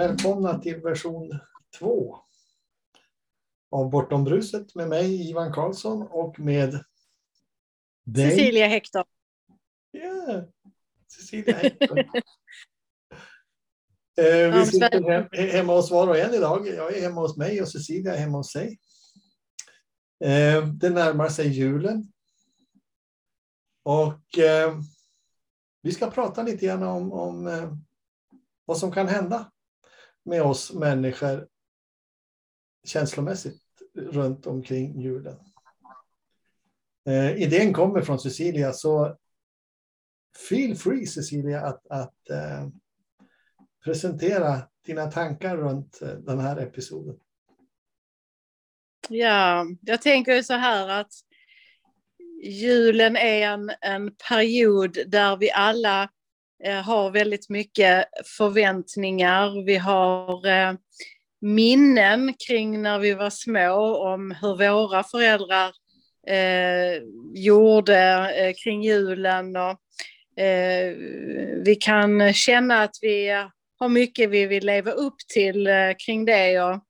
välkomna till version 2 av Bortom bruset med mig Ivan Karlsson och med dig. Cecilia Hector. Ja, Cecilia Hector. eh, vi sitter hem, hemma hos var och en idag. Jag är hemma hos mig och Cecilia är hemma hos sig. Eh, det närmar sig julen. Och eh, vi ska prata lite grann om, om eh, vad som kan hända med oss människor känslomässigt runt omkring julen. Eh, idén kommer från Cecilia, så feel free Cecilia att, att eh, presentera dina tankar runt eh, den här episoden. Ja, jag tänker så här att julen är en, en period där vi alla Eh, har väldigt mycket förväntningar. Vi har eh, minnen kring när vi var små om hur våra föräldrar eh, gjorde eh, kring julen. Och, eh, vi kan känna att vi har mycket vi vill leva upp till eh, kring det. Och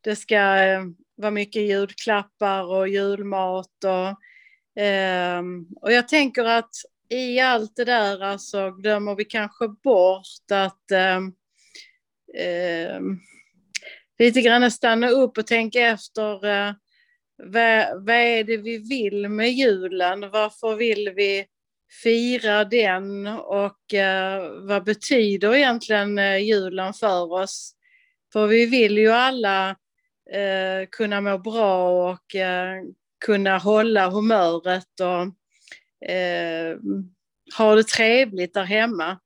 det ska eh, vara mycket julklappar och julmat. Och, eh, och jag tänker att i allt det där alltså glömmer vi kanske bort att eh, eh, lite grann stanna upp och tänka efter eh, vad, vad är det vi vill med julen? Varför vill vi fira den och eh, vad betyder egentligen eh, julen för oss? För vi vill ju alla eh, kunna må bra och eh, kunna hålla humöret och eh, ha det trevligt där hemma.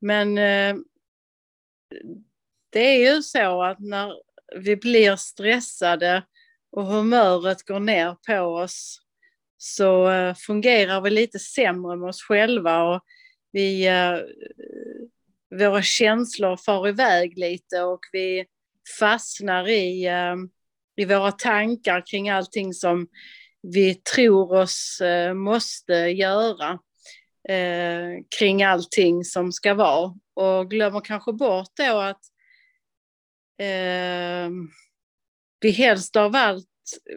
Men eh, det är ju så att när vi blir stressade och humöret går ner på oss så eh, fungerar vi lite sämre med oss själva och vi, eh, våra känslor far iväg lite och vi fastnar i, eh, i våra tankar kring allting som vi tror oss eh, måste göra eh, kring allting som ska vara och glömmer kanske bort då att eh, vi helst av allt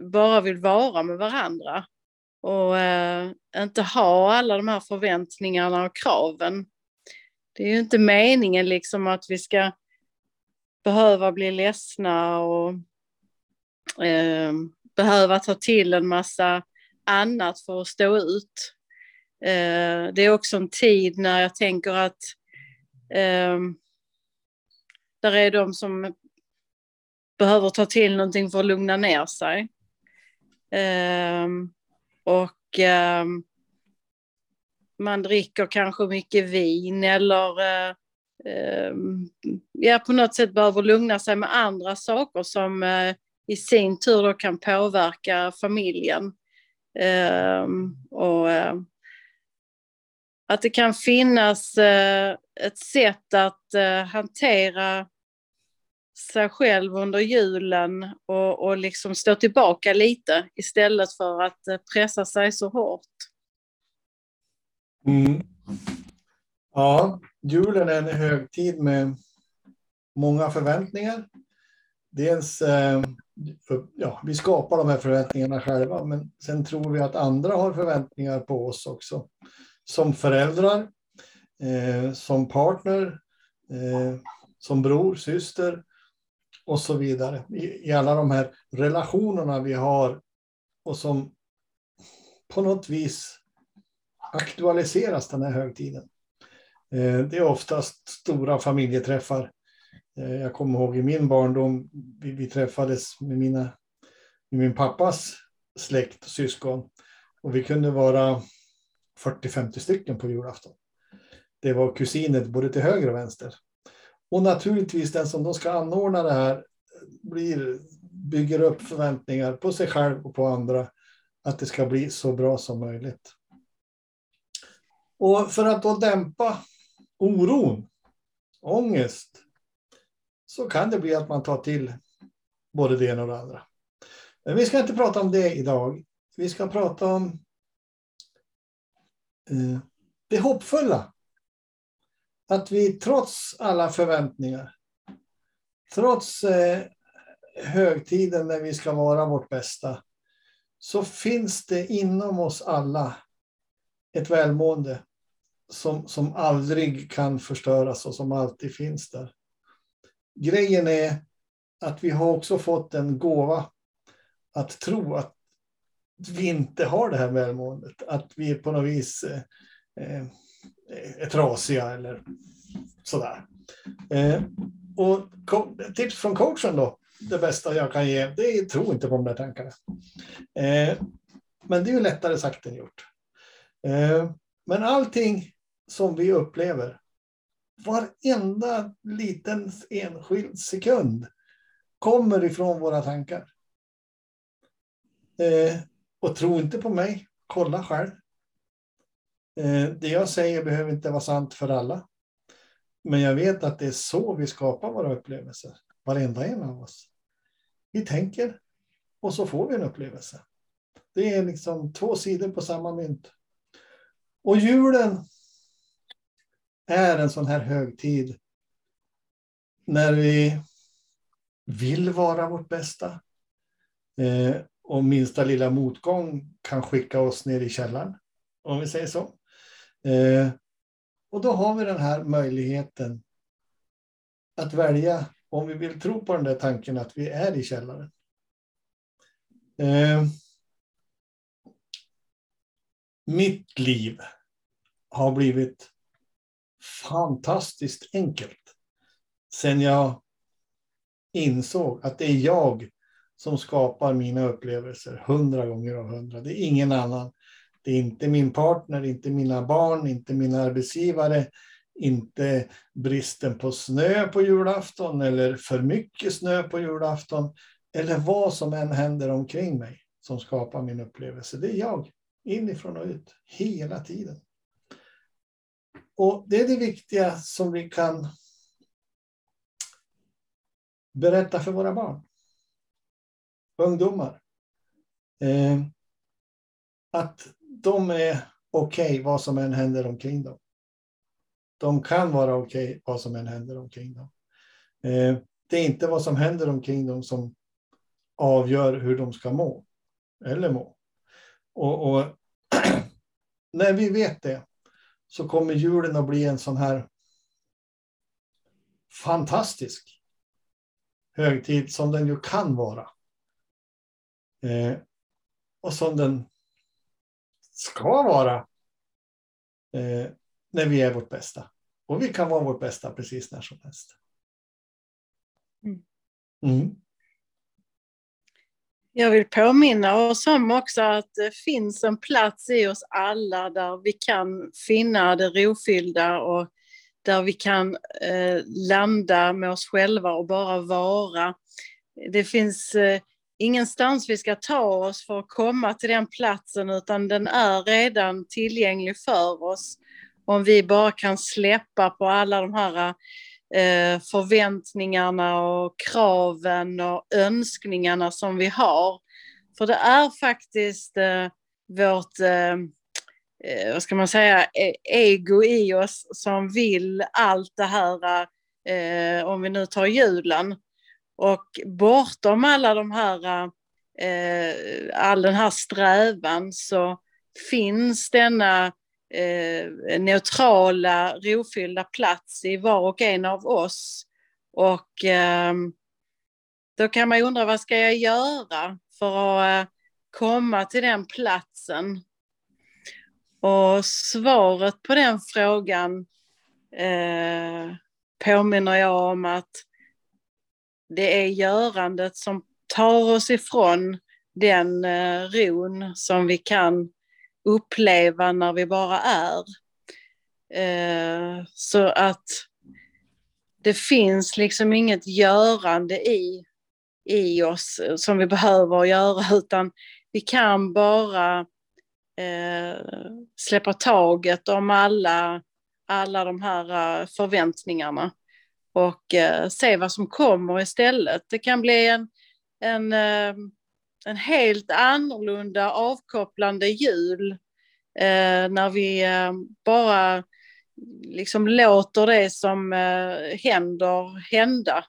bara vill vara med varandra och eh, inte ha alla de här förväntningarna och kraven. Det är ju inte meningen liksom att vi ska behöva bli ledsna och eh, behöva ta till en massa annat för att stå ut. Eh, det är också en tid när jag tänker att eh, där är de som behöver ta till någonting för att lugna ner sig. Eh, och eh, man dricker kanske mycket vin eller eh, eh, ja, på något sätt behöver lugna sig med andra saker som eh, i sin tur då kan påverka familjen. Ehm, och eh, att det kan finnas eh, ett sätt att eh, hantera sig själv under julen och, och liksom stå tillbaka lite istället för att eh, pressa sig så hårt. Mm. Ja, julen är en högtid med många förväntningar. Dels eh, för, ja, vi skapar de här förväntningarna själva, men sen tror vi att andra har förväntningar på oss också. Som föräldrar, eh, som partner, eh, som bror, syster och så vidare. I, I alla de här relationerna vi har och som på något vis aktualiseras den här högtiden. Eh, det är oftast stora familjeträffar Eh, jag kommer ihåg i min barndom, vi, vi träffades med, mina, med min pappas släkt och syskon. Och vi kunde vara 40-50 stycken på julafton. Det var kusiner både till höger och vänster. Och naturligtvis den som då ska anordna det här blir, bygger upp förväntningar på sig själv och på andra att det ska bli så bra som möjligt. Och för att då dämpa oron, ångest, så kan det bli att man tar till både det ena och det andra. Men vi ska inte prata om det idag. Vi ska prata om eh, det hoppfulla. Att vi trots alla förväntningar, trots eh, högtiden när vi ska vara vårt bästa, så finns det inom oss alla ett välmående som, som aldrig kan förstöras och som alltid finns där. Grejen är att vi har också fått en gåva att tro att vi inte har det här välmåendet. Att vi på något vis eh, eh är trasiga eller sådär. Eh, och tips från coachen då, det bästa jag kan ge, det är tro inte på de där tankarna. Eh, men det är ju lättare sagt än gjort. Eh, men allting som vi upplever, varenda liten enskild sekund kommer ifrån våra tankar. Eh, och tro inte på mig, kolla själv. Eh, det jag säger behöver inte vara sant för alla. Men jag vet att det är så vi skapar våra upplevelser, varenda en av oss. Vi tänker och så får vi en upplevelse. Det är liksom två sidor på samma mynt. Och julen är en sån här högtid när vi vill vara vårt bästa. Eh, och minsta lilla motgång kan skicka oss ner i källaren, om vi säger så. Eh, och då har vi den här möjligheten att välja om vi vill tro på den där tanken att vi är i källaren. Eh, mitt liv har blivit fantastiskt enkelt sen jag insåg att det är jag som skapar mina upplevelser hundra gånger av hundra. Det är ingen annan. Det är inte min partner, inte mina barn, inte min arbetsgivare, inte bristen på snö på julafton eller för mycket snö på julafton eller vad som än händer omkring mig som skapar min upplevelse. Det är jag, inifrån och ut, hela tiden. Och det är det viktiga som vi kan berätta för våra barn, ungdomar. Eh, att de är okej okay, vad som än händer omkring dem. De kan vara okej okay, vad som än händer omkring dem. Eh, det är inte vad som händer omkring dem som avgör hur de ska må eller må. Och, och när vi vet det så kommer julen att bli en sån här fantastisk högtid som den ju kan vara. Eh, och som den ska vara eh, när vi är vårt bästa. Och vi kan vara vårt bästa precis när som helst. Mm. Jag vill påminna oss om också att det finns en plats i oss alla där vi kan finna det rofyllda och där vi kan eh, landa med oss själva och bara vara. Det finns eh, ingenstans vi ska ta oss för att komma till den platsen utan den är redan tillgänglig för oss. Om vi bara kan släppa på alla de här eh, eh, förväntningarna och kraven och önskningarna som vi har. För det är faktiskt eh, vårt eh, eh vad ska man säga, e- ego i oss som vill allt det här, eh, om vi nu tar julen. Och bortom alla de här, eh, all den här strävan så finns denna eh, neutrala, rofyllda plats i var och en av oss. Och eh, då kan man undra, vad ska jag göra för att eh, komma till den platsen? Och svaret på den frågan eh, påminner jag om att det är görandet som tar oss ifrån den eh, ron som vi kan uppleva när vi bara är. Eh, så att det finns liksom inget görande i, i oss som vi behöver göra utan vi kan bara eh, släppa taget om alla, alla de här eh, förväntningarna och eh, se vad som kommer istället. Det kan bli en, en, eh, en helt annorlunda avkopplande jul eh, när vi eh, bara liksom låter det som eh, händer hända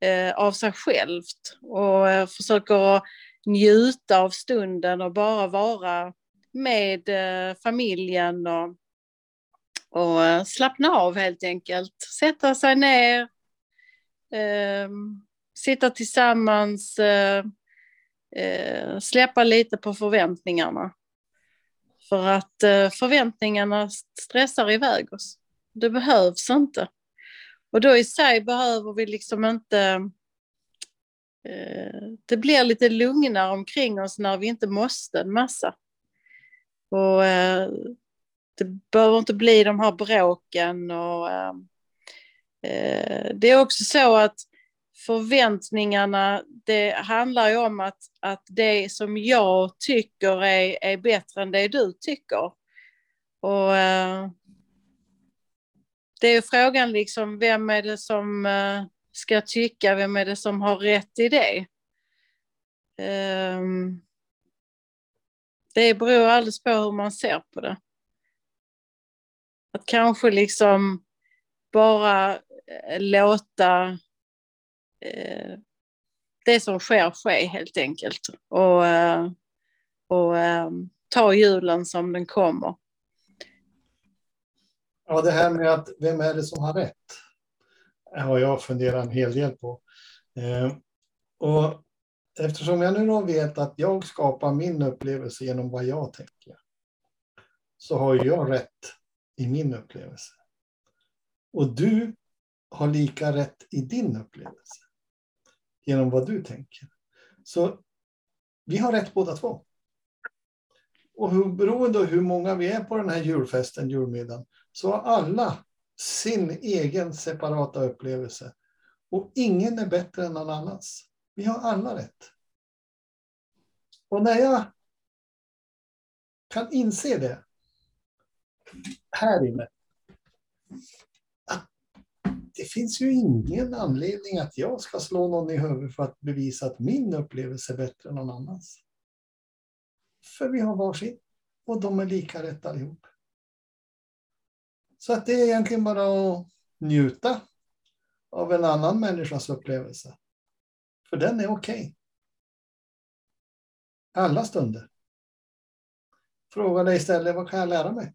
eh, av sig självt och eh, försöker njuta av stunden och bara vara med eh, familjen och och eh, slappna av helt enkelt. Sätta sig ner, eh, sitta tillsammans, eh, eh, släppa lite på förväntningarna. För att eh, förväntningarna stressar iväg oss. Det behövs inte. Och då i sig behöver vi liksom inte eh, det blir lite lugnare omkring oss när vi inte måste en massa. Och eh, det behöver inte bli de här bråken. Och, eh, eh det är också så att förväntningarna, det handlar ju om att, att det som jag tycker är, är bättre än det du tycker. Och eh, det är frågan liksom, vem är det som eh, ska tycka, vem är det som har rätt i det? Um, det beror alldeles på hur man ser på det. Att kanske liksom bara eh, låta Eh, det som sker sker helt enkelt. Och, eh, och eh, ta julen som den kommer. Ja, det här med att vem är det som har rätt? har jag funderat en hel del på. Och eftersom jag nu då vet att jag skapar min upplevelse genom vad jag tänker så har jag rätt i min upplevelse. Och du har lika rätt i din upplevelse. Genom vad du tänker. Så vi har rätt båda två. Och hur, beroende av hur många vi är på den här julfesten, julmiddagen, så har alla sin egen separata upplevelse. Och ingen är bättre än någon annans. Vi har alla rätt. Och när jag kan inse det, här inne. Det finns ju ingen anledning att jag ska slå någon i huvudet för att bevisa att min upplevelse är bättre än någon annans. För vi har varsin och de är lika rätt allihop. Så att det är egentligen bara att njuta av en annan människas upplevelse. För den är okej. Okay. Alla stunder. Fråga dig istället, vad kan jag lära mig?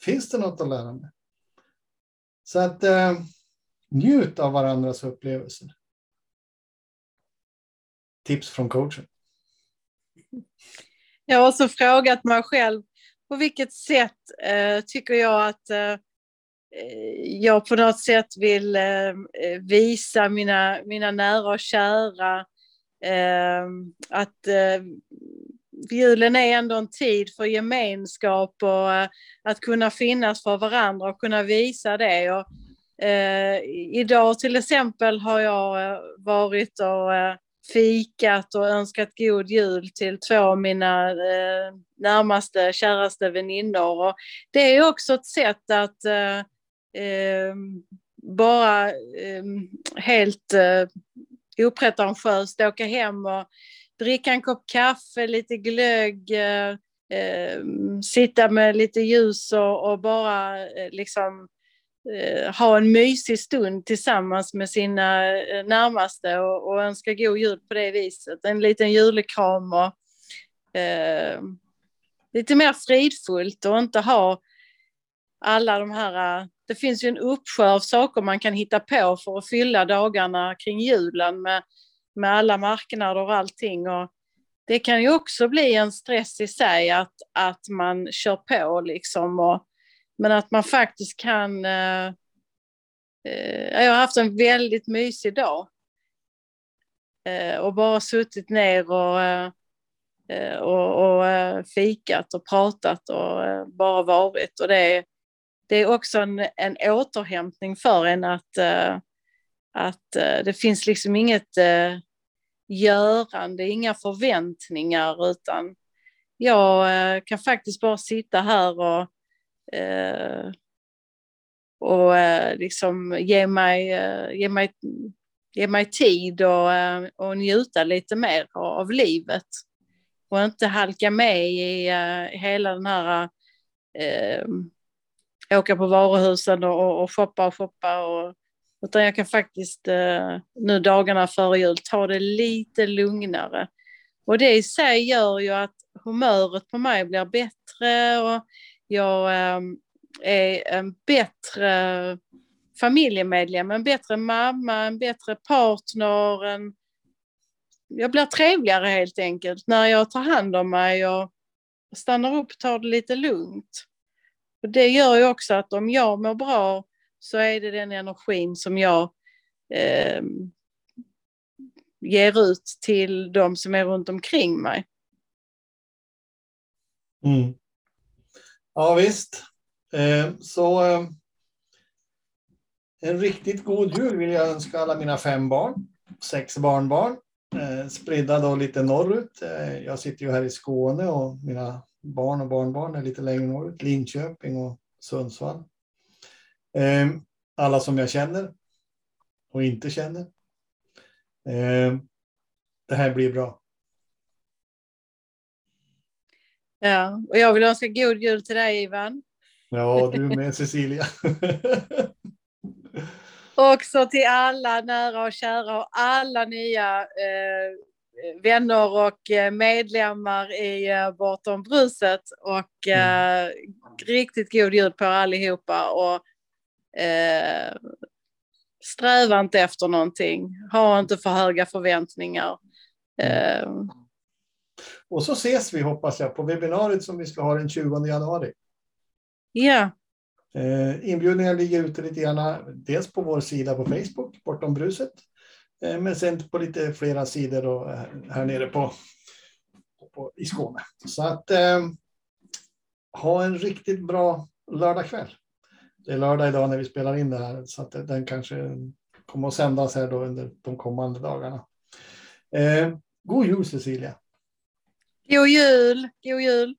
finns det något att lära mig. Så att eh, njut av varandras upplevelser. Tips från coachen. Jag har också frågat mig själv, på vilket sätt eh, tycker jag att eh, eh jag på något sätt vill eh, visa mina, mina nära och kära eh, att eh, julen är ändå en tid för gemenskap och eh, att kunna finnas för varandra och kunna visa det. Och, eh, idag till exempel har jag eh, varit och eh, fikat och önskat god jul till två av mina närmaste, käraste väninnor. Och det är också ett sätt att bara helt opretentiöst åka hem och dricka en kopp kaffe, lite glögg, eh, eh, sitta med lite ljus och, och bara eh, liksom eh, ha en mysig stund tillsammans med sina eh, närmaste och, och önska god jul på det viset. En liten julekram och eh, lite mer fridfullt och inte ha alla de här eh, det finns ju en uppsjö av saker man kan hitta på för att fylla dagarna kring julen med med alla marknader och allting. Och det kan ju också bli en stress i sig att, att man kör på liksom. Och, men att man faktiskt kan... Eh, eh, jag har haft en väldigt mysig dag. Eh, och bara suttit ner och, eh, eh och, och eh, fikat och pratat och eh, bara varit. Och det, det är också en, en återhämtning för en att, eh, att eh, det finns liksom inget eh, görande, inga förväntningar utan jag eh, kan faktiskt bara sitta här och eh, och eh, liksom ge mig, eh, ge mig ge mig tid och, och njuta lite mer av livet. Och inte halka med i hela den här åka på varuhusen och, och shoppa och shoppa. Och, utan jag kan faktiskt eh, nu dagarna före jul ta det lite lugnare. Och det i sig gör ju att humöret på mig blir bättre och jag eh, är en bättre familjemedlem, en bättre mamma, en bättre partner. En... Jag blir trevligare helt enkelt när jag tar hand om mig och stannar upp och tar det lite lugnt. Och det gör ju också att om jag mår bra så är det den energin som jag eh, ger ut till de som är runt omkring mig. Mm. Ja visst. Eh, så eh, en riktigt god jul vill jag önska alla mina fem barn, sex barnbarn, eh, spridda då lite norrut. Eh, jag sitter ju här i Skåne och mina barn och barnbarn är lite längre norrut, Linköping och Sundsvall. Eh, alla som jag känner och inte känner. Eh, det här blir bra. Ja, och jag vill önska god jul till dig Ivan. Ja, du med Cecilia. Också till alla nära och kära och alla nya eh, vänner och eh, medlemmar i eh, Bortom bruset. Och eh, mm. riktigt god jul på er allihopa. Och, eh, sträva inte efter någonting. Ha inte för höga förväntningar. Eh, och så ses vi hoppas jag på webbinariet som vi ska ha den 20 januari. Ja, Eh, inbjudningar ligger ute lite grann, dels på vår sida på Facebook, Bortom bruset, eh, men sen på lite flera sidor då, eh, här nere på, på, i Skåne. Så att eh, ha en riktigt bra lördagkväll. Det är lördag idag när vi spelar in det här, så att den kanske kommer att sändas här då under de kommande dagarna. Eh, god jul Cecilia! God jul! God jul!